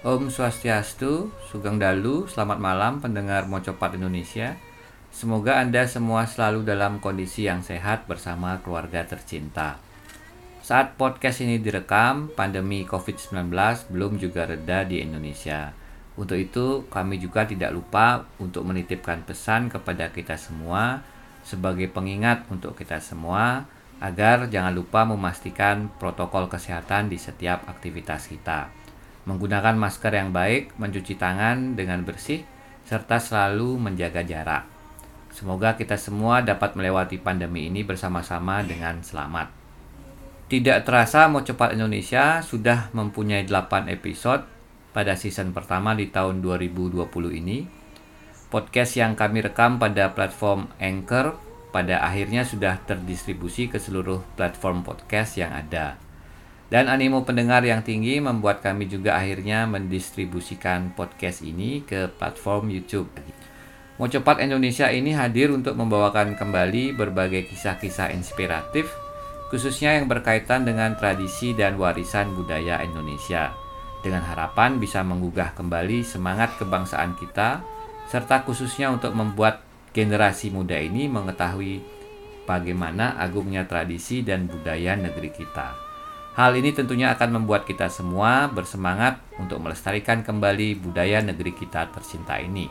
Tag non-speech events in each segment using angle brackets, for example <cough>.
Om Swastiastu, Sugeng Dalu, selamat malam pendengar Mocopat Indonesia. Semoga Anda semua selalu dalam kondisi yang sehat bersama keluarga tercinta. Saat podcast ini direkam, pandemi COVID-19 belum juga reda di Indonesia. Untuk itu, kami juga tidak lupa untuk menitipkan pesan kepada kita semua sebagai pengingat untuk kita semua agar jangan lupa memastikan protokol kesehatan di setiap aktivitas kita. Menggunakan masker yang baik, mencuci tangan dengan bersih, serta selalu menjaga jarak. Semoga kita semua dapat melewati pandemi ini bersama-sama dengan selamat. Tidak terasa mau cepat Indonesia sudah mempunyai 8 episode pada season pertama di tahun 2020 ini. Podcast yang kami rekam pada platform Anchor pada akhirnya sudah terdistribusi ke seluruh platform podcast yang ada. Dan animo pendengar yang tinggi membuat kami juga akhirnya mendistribusikan podcast ini ke platform YouTube. Mau Indonesia ini hadir untuk membawakan kembali berbagai kisah-kisah inspiratif khususnya yang berkaitan dengan tradisi dan warisan budaya Indonesia, dengan harapan bisa menggugah kembali semangat kebangsaan kita, serta khususnya untuk membuat generasi muda ini mengetahui bagaimana agungnya tradisi dan budaya negeri kita. Hal ini tentunya akan membuat kita semua bersemangat untuk melestarikan kembali budaya negeri kita tercinta ini.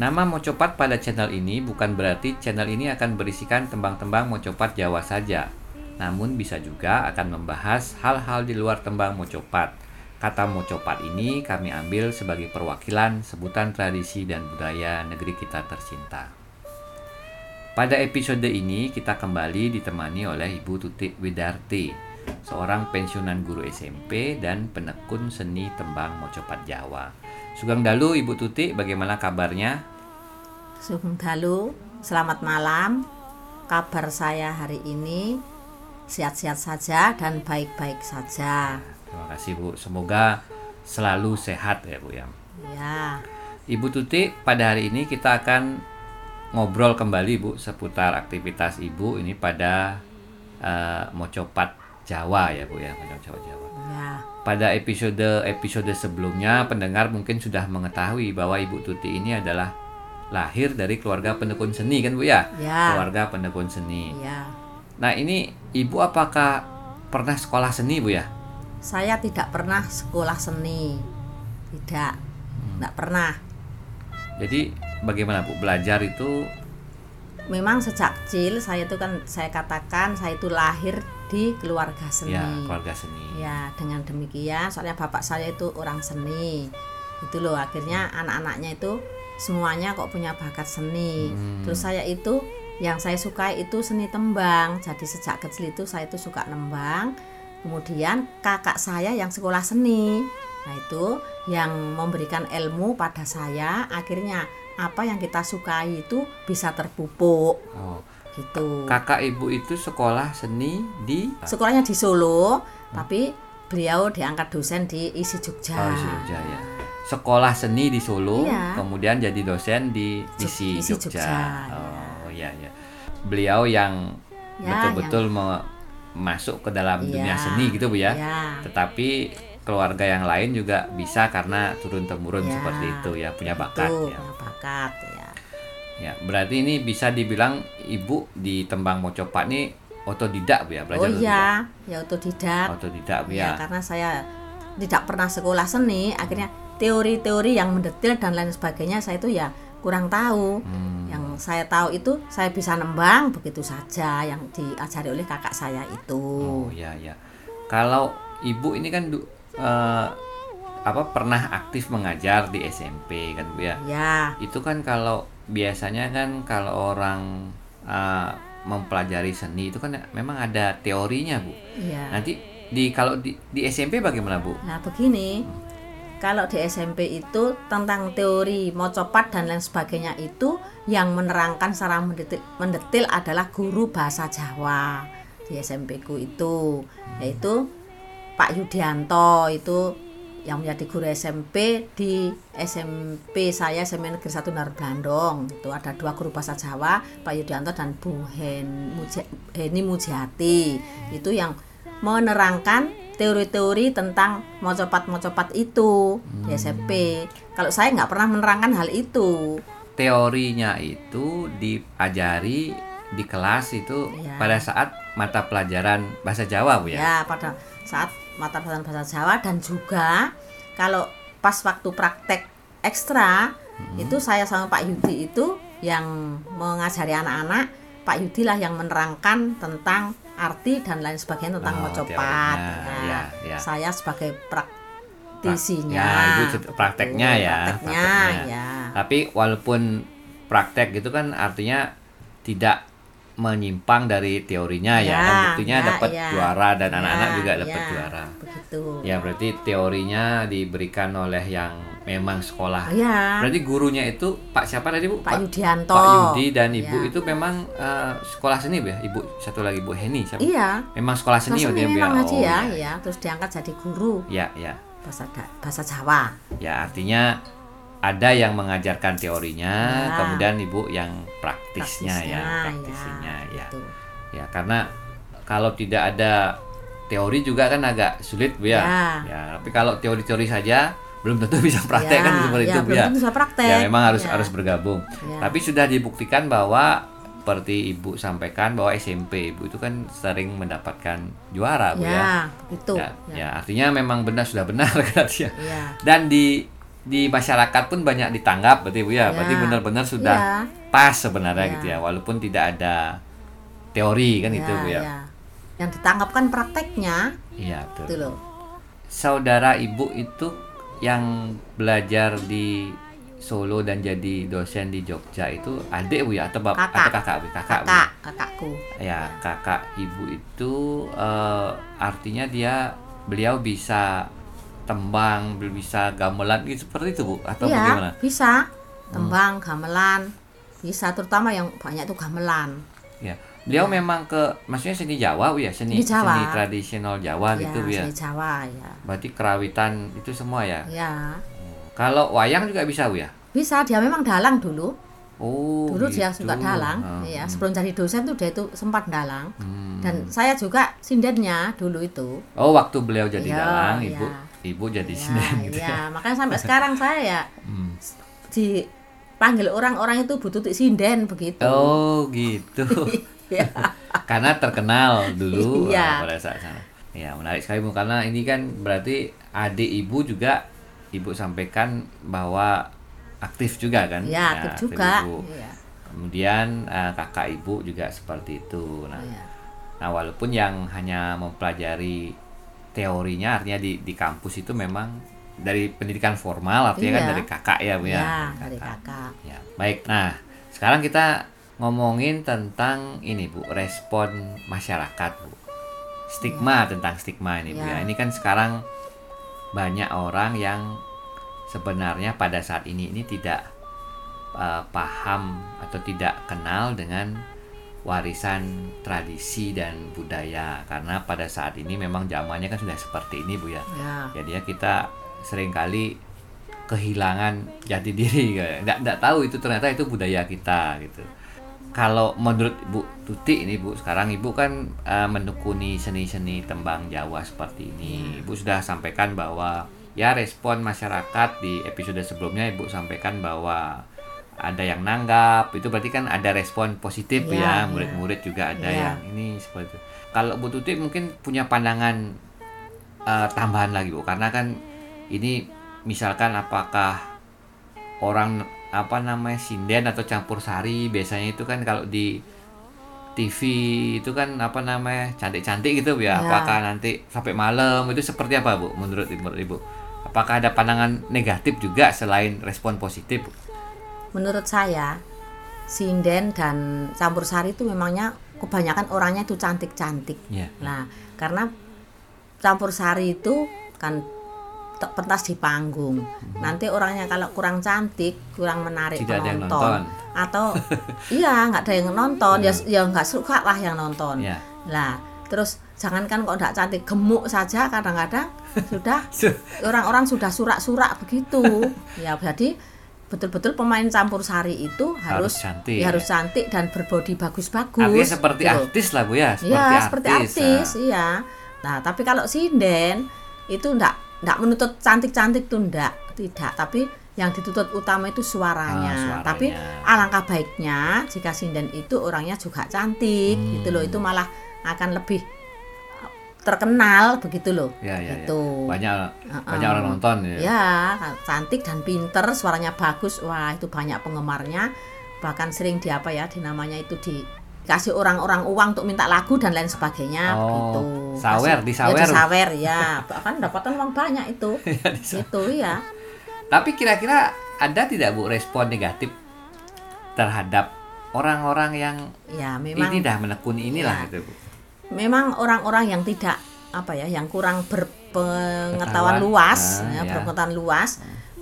Nama Mocopat pada channel ini bukan berarti channel ini akan berisikan tembang-tembang Mocopat Jawa saja, namun bisa juga akan membahas hal-hal di luar tembang mocopat. Kata mocopat ini kami ambil sebagai perwakilan sebutan tradisi dan budaya negeri kita tercinta. Pada episode ini kita kembali ditemani oleh Ibu Tutik Widarti, seorang pensiunan guru SMP dan penekun seni tembang mocopat Jawa. Sugeng Dalu Ibu Tutik, bagaimana kabarnya? Sugeng Dalu, selamat malam. Kabar saya hari ini sehat-sehat saja dan baik-baik saja. Terima kasih Bu. Semoga selalu sehat ya Bu ya. Ya. Ibu Tuti, pada hari ini kita akan ngobrol kembali Bu seputar aktivitas Ibu ini pada uh, Mocopat Jawa ya Bu ya, Mocopat Jawa. Ya. Pada episode episode sebelumnya pendengar mungkin sudah mengetahui bahwa Ibu Tuti ini adalah lahir dari keluarga penekun seni kan Bu ya? Ya. Keluarga penekun seni. Ya. Nah ini ibu apakah pernah sekolah seni bu ya? Saya tidak pernah sekolah seni, tidak, hmm. tidak pernah. Jadi bagaimana bu belajar itu? Memang sejak kecil saya itu kan saya katakan saya itu lahir di keluarga seni. Ya keluarga seni. Ya dengan demikian soalnya bapak saya itu orang seni, itu loh akhirnya anak-anaknya itu semuanya kok punya bakat seni. Hmm. Terus saya itu yang saya suka itu seni tembang jadi sejak kecil itu saya itu suka nembang kemudian kakak saya yang sekolah seni nah itu yang memberikan ilmu pada saya akhirnya apa yang kita sukai itu bisa terpupuk oh. Gitu kakak ibu itu sekolah seni di sekolahnya di Solo hmm. tapi beliau diangkat dosen di ISI Jogja oh, ISI Jogja ya sekolah seni di Solo iya. kemudian jadi dosen di ISI, ISI Jogja, Jogja oh. Ya ya ya beliau yang ya, betul-betul ya, masuk ke dalam ya, dunia seni gitu bu ya. ya tetapi keluarga yang lain juga bisa karena turun temurun ya, seperti itu ya punya bakat itu, ya punya bakat ya ya berarti ini bisa dibilang ibu di tembang mocopat ini otodidak bu ya belajar oh iya ya otodidak otodidak ya. ya karena saya tidak pernah sekolah seni akhirnya teori-teori yang mendetil dan lain sebagainya saya itu ya kurang tahu. Hmm. Yang saya tahu itu saya bisa nembang begitu saja yang diajari oleh kakak saya itu. Oh ya ya. Kalau ibu ini kan uh, apa pernah aktif mengajar di SMP kan Bu ya? Ya. Itu kan kalau biasanya kan kalau orang uh, mempelajari seni itu kan memang ada teorinya Bu. Iya. Nanti di kalau di, di SMP bagaimana Bu? Nah begini. Kalau di SMP itu tentang teori mocopat dan lain sebagainya itu yang menerangkan secara mendetil, mendetil adalah guru bahasa Jawa di SMP ku itu yaitu Pak Yudianto itu yang menjadi guru SMP di SMP saya SMP Negeri 1 Blandong itu ada dua guru bahasa Jawa Pak Yudianto dan Bu Hen, Heni Mujiati itu yang menerangkan teori-teori tentang mocopat-mocopat itu di Hmm. SMP. Kalau saya nggak pernah menerangkan hal itu. Teorinya itu diajari di kelas itu Iya. pada saat mata pelajaran bahasa Jawa Bu ya. Ya, pada saat mata pelajaran bahasa Jawa dan juga kalau pas waktu praktek ekstra Hmm. itu saya sama Pak Yudi itu yang mengajari anak-anak. Pak Yudi lah yang menerangkan tentang arti dan lain sebagainya tentang Oh, mocopat. Nah, Ya, ya. Saya sebagai praktisinya. Ya, cet- prakteknya Betul, ya, Prakteknya, prakteknya. ya. Tapi walaupun praktek gitu kan artinya tidak menyimpang dari teorinya ya, Ya, kan buktinya ya, dapat ya. juara dan Ya, anak-anak juga dapat ya, juara. Begitu. Ya berarti teorinya diberikan oleh yang memang sekolah. Ya. Berarti gurunya itu Pak siapa tadi Bu? Pak Yudianto. Pak Yudi dan Ibu Ya. itu memang eh, sekolah seni Bu ya? Ibu satu lagi Bu Heni siapa? Iya. Memang sekolah seni Seni dia Bu, memang Oh, ya, ya. ya. Terus diangkat jadi guru Ya, ya. bahasa bahasa Jawa. Ya, artinya ada yang mengajarkan teorinya, Ya. kemudian Ibu yang praktisnya, ya, Praktisnya, praktisinya ya. gitu. Ya, karena kalau tidak ada teori juga kan agak sulit Bu ya. Ya. Ya, tapi kalau teori-teori saja belum tentu <laughs> bisa praktek Ya, kan seperti ya, itu Bu belum ya. tentu bisa praktek. Ya, memang harus Ya. harus bergabung. Ya. Tapi sudah dibuktikan bahwa seperti Ibu sampaikan bahwa SMP Ibu itu kan sering mendapatkan juara Bu ya. Ya, begitu. Ya, ya, artinya memang benar sudah benar <laughs> kan ya. Ya. Dan di di masyarakat pun banyak ditanggap berarti Bu ya. Ya. Berarti benar-benar sudah Ya. pas sebenarnya Ya. gitu ya. Walaupun tidak ada teori kan itu Bu ya. Yang ditangkap kan prakteknya, Iya, itu betul. loh. Saudara Ibu itu yang belajar di Solo dan jadi dosen di Jogja itu adik Bu ya atau bap Kakak. atau kakak Bu? Kakak, Bu. Kakak, kakakku. Ya, kakak Ibu itu eh, artinya dia beliau bisa tembang, bisa gamelan gitu seperti itu Bu atau Iya, bagaimana? bisa. Tembang, gamelan, bisa terutama yang banyak itu gamelan. Ya. Beliau memang ke maksudnya seni Jawa ya, seni Seni Jawa. seni tradisional Jawa ya, gitu Bu ya. seni Jawa ya. Berarti kerawitan itu semua ya. Ya, Kalau wayang juga bisa Bu ya? bisa dia memang dalang dulu. Oh, Dulu dia gitu. suka dalang, Ah, ya. hmm. Sebelum jadi dosen tuh dia itu sempat dalang. Hmm. Dan saya juga sindennya dulu itu. Oh, waktu beliau jadi Iya, dalang. Ibu Ibu jadi Ya, senen gitu ya. ya, makanya sampai <laughs> sekarang saya ya Hmm. dipanggil orang-orang itu Bu Tutik Sinden begitu. Oh, gitu. <laughs> Ya. <laughs> karena terkenal dulu Iya. uh, pada saat sana. Ya, menarik sekali Bu karena ini kan berarti adik Ibu juga Ibu sampaikan bahwa aktif juga kan? Ya, aktif juga. Ibu. Iya. Kemudian uh, kakak Ibu juga seperti itu. Nah, Iya. nah walaupun yang hanya mempelajari teorinya artinya di di kampus itu memang dari pendidikan formal artinya kan Iya. dari kakak ya Bu ya. Ya, dari kakak. Ya, baik. Nah, sekarang kita ngomongin tentang ini Bu, respon masyarakat Bu. Stigma tentang stigma ini Bu ya. Ya. Ini kan sekarang banyak orang yang sebenarnya pada saat ini ini tidak eh, paham atau tidak kenal dengan warisan tradisi dan budaya. Karena pada saat ini memang zamannya kan sudah seperti ini Bu ya. Ya. Jadi ya kita sering kali kehilangan jati diri. <laughs> Nggak nggak tahu itu ternyata itu budaya kita gitu. Kalau menurut Bu Tuti ini Bu sekarang Ibu kan eh, menekuni seni-seni tembang Jawa seperti ini. Ibu sudah sampaikan bahwa ya respon masyarakat di episode sebelumnya Ibu sampaikan bahwa ada yang nanggap itu berarti kan ada respon positif Iya, ya iya. murid-murid juga ada Iya. yang ini seperti itu kalau Bu Tuti mungkin punya pandangan eh, tambahan lagi Bu karena kan ini misalkan apakah orang apa namanya sinden atau campur sari biasanya itu kan kalau di TV itu kan apa namanya cantik-cantik gitu ya Ya. apakah nanti sampai malam itu seperti apa Bu menurut Ibu menurut Ibu apakah ada pandangan negatif juga selain respon positif Bu? Menurut saya sinden dan campur sari itu memangnya kebanyakan orangnya itu cantik-cantik. Iya. Nah, karena campur sari itu kan pentas di panggung. Nanti orangnya kalau kurang cantik, kurang menarik Tidak ada yang penonton, nonton. atau <laughs> iya nggak ada yang nonton, ya ya nggak suka lah yang nonton. Iya. Lah, terus jangankan kok nggak cantik, gemuk saja kadang-kadang <laughs> sudah orang-orang sudah surak-surak begitu. <laughs> ya jadi betul-betul pemain campur sari itu harus Harus cantik, ya, ya. harus cantik dan berbodi bagus-bagus. artinya seperti gitu. artis lah Bu ya seperti Iya, artis, seperti artis, iya. Nah, tapi kalau sinden itu enggak enggak menuntut cantik-cantik tuh enggak, tidak, tapi yang dituntut utama itu suaranya. Ah, suaranya. Tapi alangkah baiknya jika sinden itu orangnya juga cantik Hmm. gitu loh. Itu malah akan lebih terkenal begitu loh. Ya, ya, ya. Gitu. Banyak banyak orang nonton ya. Ya, cantik dan pinter, suaranya bagus. Wah, itu banyak penggemarnya. Bahkan sering di apa ya, dinamanya itu dikasih orang-orang uang untuk minta lagu dan lain sebagainya Oh, begitu. sawer, Kasih- disawer. Ya, disawer ya. Bahkan dapatan uang banyak itu. <laughs> Ya, di- gitu ya. Tapi kira-kira ada tidak Bu respon negatif terhadap orang-orang yang Ya, memang ini dah menekuni inilah Ya. gitu Bu. Memang orang-orang yang tidak apa ya, yang kurang berpengetahuan Pengetahuan, luas, ah, ya, ya. berpengetahuan luas,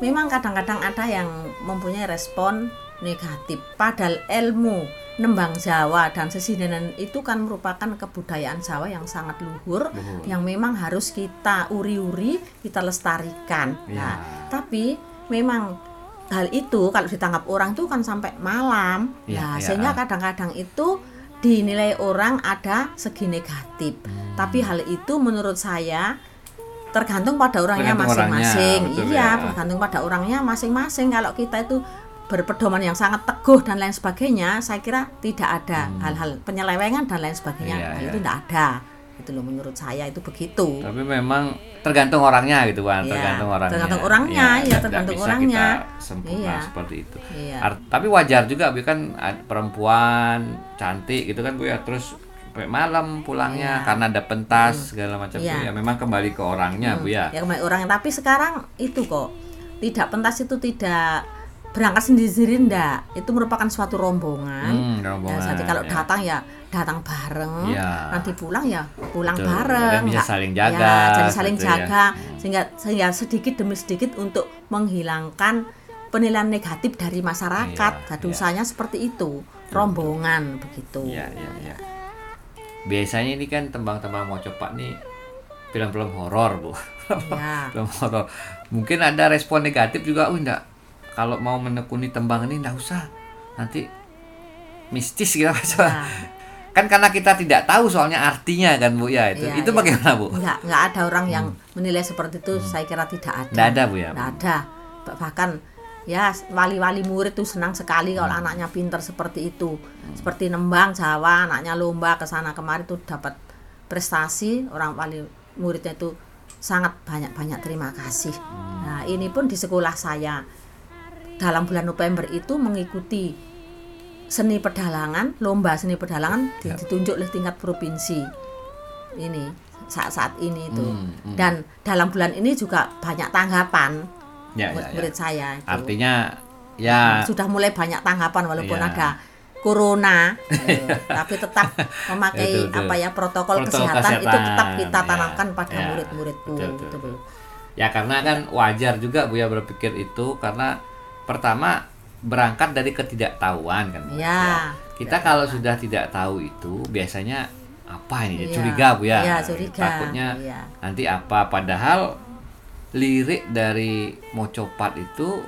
memang kadang-kadang ada yang mempunyai respon negatif. Padahal ilmu nembang Jawa dan sesidenan itu kan merupakan kebudayaan Jawa yang sangat luhur, Luhur. yang memang harus kita uri-uri, kita lestarikan. Ya. Nah, tapi memang hal itu kalau ditangkap orang itu kan sampai malam. Iya, Nah, iya, sehingga kadang-kadang itu dinilai orang ada segi negatif. Hmm. Tapi hal itu menurut saya tergantung pada orangnya masing-masing. Iya, ya. tergantung pada orangnya masing-masing. Kalau kita itu berpedoman yang sangat teguh dan lain sebagainya, saya kira tidak ada hal-hal penyelewengan dan lain sebagainya. Hmm. Iya, iya. itu tidak ada. Itu loh menurut saya itu begitu. Tapi memang tergantung orangnya gitu kan, Iya, tergantung orangnya. tergantung orangnya, ya, nggak tergantung bisa orangnya. Kita sempurna Iya. seperti itu. Iya. Art- tapi wajar juga Bu kan perempuan cantik gitu kan Bu ya terus sampai malam pulangnya Iya. karena ada pentas segala macam Iya. Bu ya. Memang kembali ke orangnya Bu ya. ya kembali orang tapi sekarang itu kok tidak pentas itu tidak berangkat sendiri-sendiri ndak itu merupakan suatu rombongan, Hmm, Ya, rombongan, jadi kalau ya. datang ya datang bareng Iya. nanti pulang ya pulang Betul, bareng dan bisa nggak- saling jaga, ya, jadi saling gitu ya. jaga sehingga sehingga sedikit demi sedikit untuk menghilangkan penilaian negatif dari masyarakat Iya, jadi iya. usahanya seperti itu rombongan begitu Iya, iya, iya. Biasanya ini kan tembang-tembang mau coba nih film-film horor, Bu. ya <laughs> film horor. Mungkin ada respon negatif juga, oh enggak. Kalau mau menekuni tembang ini enggak usah. Nanti mistis gitu Ya. <laughs> Kan karena kita tidak tahu soalnya artinya kan, Bu ya itu. Iya, itu iya. bagaimana, Bu? Enggak, enggak ada orang yang menilai seperti itu, saya kira tidak ada. Enggak ada, Bu ya. Enggak ada. Bah- Bahkan ya wali-wali murid tuh senang sekali kalau Hmm. anaknya pinter seperti itu. Seperti nembang Jawa, anaknya lomba ke sana kemari tuh dapat prestasi, orang wali muridnya itu sangat banyak-banyak terima kasih. Hmm. Nah, ini pun di sekolah saya dalam bulan November itu mengikuti seni pedalangan, lomba seni pedalangan Ya. ditunjuk oleh tingkat provinsi. Ini saat-saat ini itu. Hmm, hmm. Dan dalam bulan ini juga banyak tanggapan Ya, ya, buat ya. murid saya itu. Artinya ya sudah mulai banyak tanggapan walaupun Iya. ada corona <laughs> eh, tapi tetap memakai Betul, betul. apa ya protokol, Protokol kesehatan, itu kesehatan, tetap kita ya, tanamkan pada ya. murid-muridku Betul, gitu betul. Ya karena kan wajar juga Bu ya berpikir itu karena pertama berangkat dari ketidaktahuan kan. Bu. Ya, Kita kalau sudah tidak tahu itu biasanya apa ini? Iya. Curiga Bu ya. Iya, curiga. Takutnya Iya. nanti apa padahal lirik dari Mocopat itu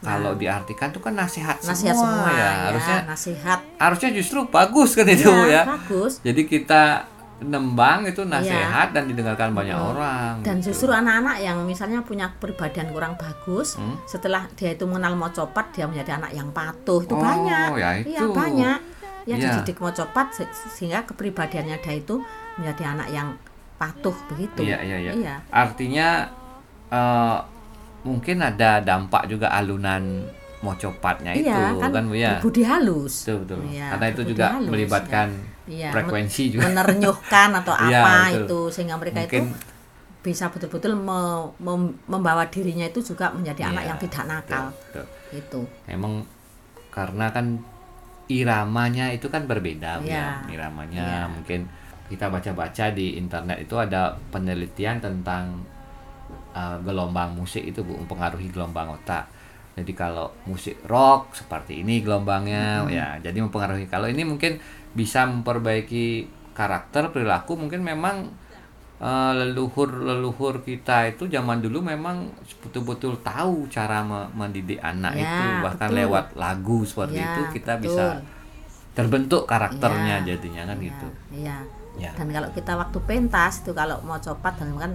kalau diartikan itu kan nasihat, nasihat semua, semua, ya. ya, Harusnya nasihat harusnya justru bagus kan itu Iya, ya. bagus Jadi kita nembang itu nasihat dan didengarkan banyak orang. dan gitu. justru anak-anak yang misalnya punya kepribadian kurang bagus Hmm? setelah dia itu mengenal mocopat dia menjadi anak yang patuh itu Oh, banyak ya iya itu. banyak yang Iya. dididik mocopat se- sehingga kepribadiannya dia itu menjadi anak yang patuh begitu Iya, iya, iya. Iya. Artinya eh, mungkin ada dampak juga alunan mocopatnya itu Iya, kan, kan, Bu ya. budi halus Betul, betul. Iya, Karena itu juga halus, melibatkan Iya, frekuensi juga. menernyuhkan atau <laughs> Iya, apa betul. itu sehingga mereka Mungkin itu bisa betul-betul me- mem- membawa dirinya itu juga menjadi anak Iya, yang tidak nakal betul, betul. itu Emang karena kan iramanya itu kan berbeda Iya. ya. Iramanya Iya. mungkin kita baca-baca di internet itu ada penelitian tentang uh, gelombang musik itu Bu mempengaruhi gelombang otak. Jadi kalau musik rock seperti ini gelombangnya Mm-hmm. ya, jadi mempengaruhi. Kalau ini mungkin bisa memperbaiki karakter perilaku mungkin memang uh, leluhur-leluhur kita itu zaman dulu memang betul-betul tahu cara me- mendidik anak Ya, itu bahkan betul. lewat lagu seperti Ya, itu kita betul. bisa terbentuk karakternya Ya, jadinya kan Iya, gitu. iya Ya. dan kalau kita waktu pentas itu kalau mau copat dan kan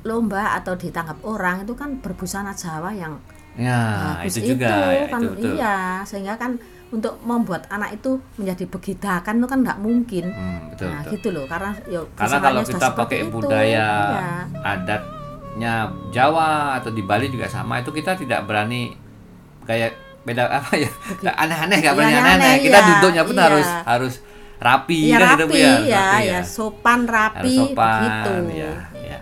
lomba atau ditangkap orang itu kan berbusana Jawa yang Ya, bagus itu juga ya, kan itu betul. iya sehingga kan untuk membuat anak itu menjadi begidakan itu kan nggak mungkin Hmm, betul, nah betul. gitu loh karena ya Karena kalau kita pakai itu. budaya Iya. adatnya Jawa atau di Bali juga sama, itu kita tidak berani kayak beda apa ya aneh-aneh nggak Iya, berani aneh-aneh, aneh-aneh. Kita iya, duduknya pun iya. harus harus rapi Iya kan gitu, rapi ya, ya, rapi ya, sopan rapi harus sopan begitu. ya ya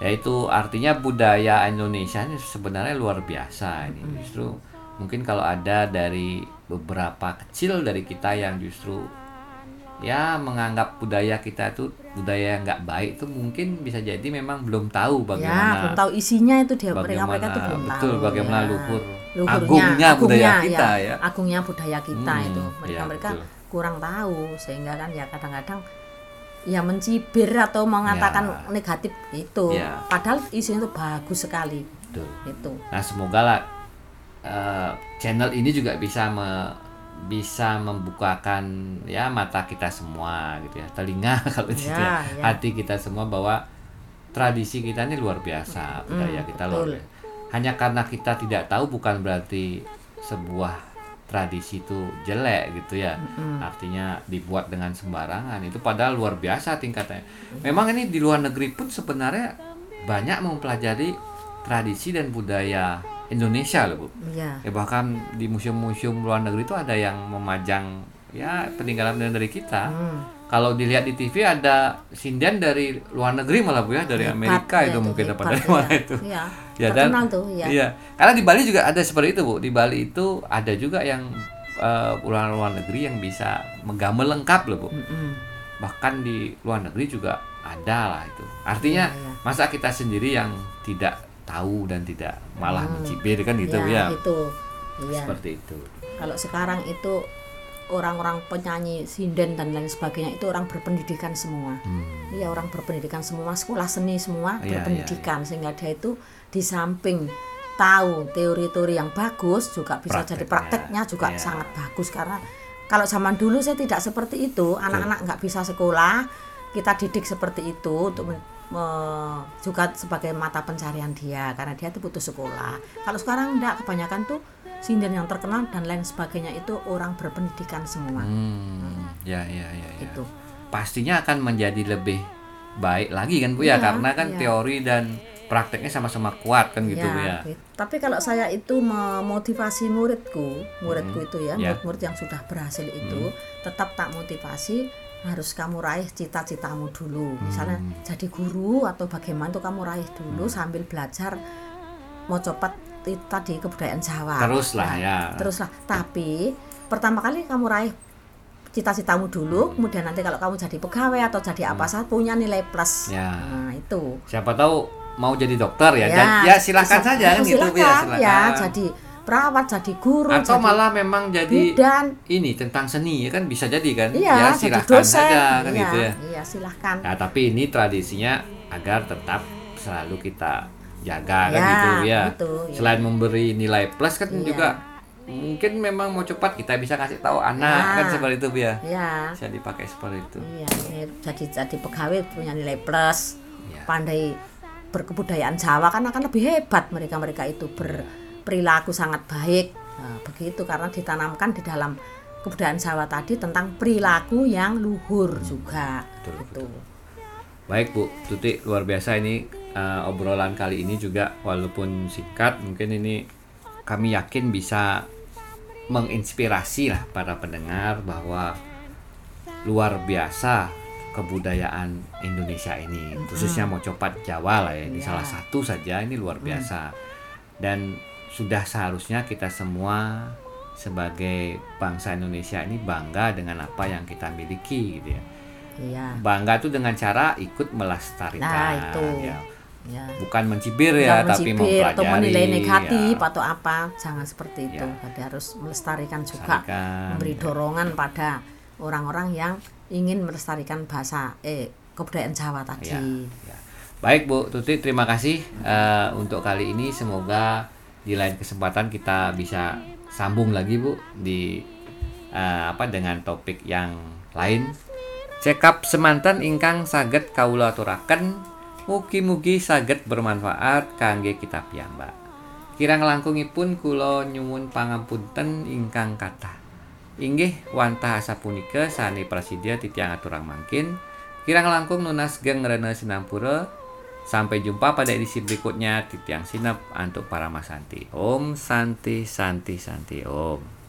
ya itu artinya budaya Indonesia ini sebenarnya luar biasa ini justru mungkin kalau ada dari beberapa kecil dari kita yang justru ya menganggap budaya kita itu budaya yang nggak baik itu mungkin bisa jadi memang belum tahu Ya, bagaimana belum tahu isinya itu dia mereka bagaimana mereka itu belum betul tahu. bagaimana ya. luhur Luhurnya, agungnya budaya kita ya, Agungnya budaya kita Hmm, itu. iya, Mereka mereka betul. kurang tahu sehingga kan ya kadang-kadang ya mencibir atau mengatakan Ya. negatif itu. Ya. Padahal isinya itu bagus sekali betul itu. Nah semoga lah eh, channel ini juga bisa me- bisa membukakan ya mata kita semua gitu ya telinga <laughs> kalau gitu ya, ya. hati kita semua bahwa tradisi kita ini luar biasa budaya kita luar betul. biasa. Hanya karena kita tidak tahu bukan berarti sebuah tradisi itu jelek gitu ya. Artinya dibuat dengan sembarangan itu padahal luar biasa tingkatnya. Memang ini di luar negeri pun sebenarnya banyak mempelajari tradisi dan budaya Indonesia loh, Bu. Iya. Ya bahkan di museum-museum luar negeri itu ada yang memajang ya peninggalan dari kita. Hmm. Kalau dilihat di TV ada sinden dari luar negeri malah Bu ya, dari Amerika ya, itu mungkin hebat, apa dari mana itu. Iya. Ya dan tuh, iya. Iya. Karena di Bali juga ada seperti itu, Bu. Di Bali itu ada juga yang eh, luar luar negeri yang bisa menggambar lengkap loh, Bu. Mm-mm. Bahkan di luar negeri juga ada lah itu. Artinya Iya, iya. masa kita sendiri yang tidak tahu dan tidak malah mencibir kan gitu Ya, ya. itu. Iya. Seperti itu. Kalau sekarang itu orang-orang penyanyi sinden dan lain sebagainya itu orang berpendidikan semua. Hmm. Iya orang berpendidikan semua, sekolah seni semua Iya, berpendidikan sehingga dia itu di samping tahu teori-teori yang bagus juga bisa jadi Prakteknya, juga iya. sangat bagus karena kalau zaman dulu saya tidak seperti itu anak-anak nggak bisa sekolah kita didik seperti itu untuk juga sebagai mata pencarian dia karena dia itu butuh sekolah kalau sekarang enggak kebanyakan tuh sinden yang terkenal dan lain sebagainya itu orang berpendidikan semua Hmm. Ya, ya, ya, ya. itu Pastinya akan menjadi lebih baik lagi kan Bu ya, Iya, karena kan iya. teori dan prakteknya sama-sama kuat kan gitu Bu ya. gitu. Tapi kalau saya itu memotivasi muridku, muridku itu ya, Ya. murid-murid yang sudah berhasil itu, tetap tak motivasi harus kamu raih cita-citamu dulu. Misalnya Hmm. jadi guru atau bagaimana tuh kamu raih dulu sambil belajar mau copat i- tadi kebudayaan Jawa. Terus lah ya. Teruslah. Tapi pertama kali kamu raih cita-citamu dulu, kemudian nanti kalau kamu jadi pegawai atau jadi apa saja punya nilai plus. Hmm. Ya. Nah, itu. Siapa tahu mau jadi dokter ya, dan ya silakan bisa- saja kan gitu Bu ya, silakan, silakan. ya jadi perawat jadi guru Atau jadi malah memang jadi bidan ini tentang seni ya kan bisa jadi kan? iya ya silahkan dosen saja kan iya, gitu ya. iya silahkan Nah, tapi ini tradisinya agar tetap selalu kita jaga kan Ya, gitu ya. gitu, ya. Selain memberi nilai plus kan Iya. juga mungkin memang mau cepat kita bisa kasih tahu anak Ya. kan seperti itu ya. ya Bisa dipakai seperti itu. iya jadi jadi pegawai punya nilai plus Ya. pandai berkebudayaan Jawa kan akan lebih hebat mereka mereka itu berperilaku sangat baik. Nah, begitu karena ditanamkan di dalam kebudayaan Jawa tadi tentang perilaku yang luhur juga. Betul, gitu. Baik Bu Tuti luar biasa ini eh, obrolan kali ini juga. Walaupun singkat mungkin ini kami yakin bisa menginspirasi lah para pendengar bahwa luar biasa kebudayaan Indonesia ini khususnya mau copat Jawa lah ya ini Iya. salah satu saja ini luar biasa. Dan sudah seharusnya kita semua sebagai bangsa Indonesia ini bangga dengan apa yang kita miliki gitu ya iya bangga itu dengan cara ikut melestarikan Nah, itu. ya. ya bukan mencibir ya tapi mencibir mempelajari atau menilai negatif ya. atau apa jangan seperti itu Ya. jadi harus melestarikan juga Melestarikan, memberi ya. dorongan pada orang-orang yang ingin melestarikan bahasa eh kebudayaan Jawa tadi Ya, ya. Baik Bu Tuti, terima kasih eh, untuk kali ini. Semoga di lain kesempatan kita bisa sambung lagi Bu di eh, apa dengan topik yang lain. Cekap semanten ingkang saged kawula aturaken mugi-mugi saged bermanfaat kangge kita piyambak. Kirang langkungipun kula nyuwun pangapunten ingkang kathah. Inggih wantah asa punika sane prasidya titiang aturang mangkin. Kirang langkung nunas geng rene sinampura. Sampai jumpa pada edisi berikutnya titiang sinep untuk para masanti. Om Santi Santi Santi Om.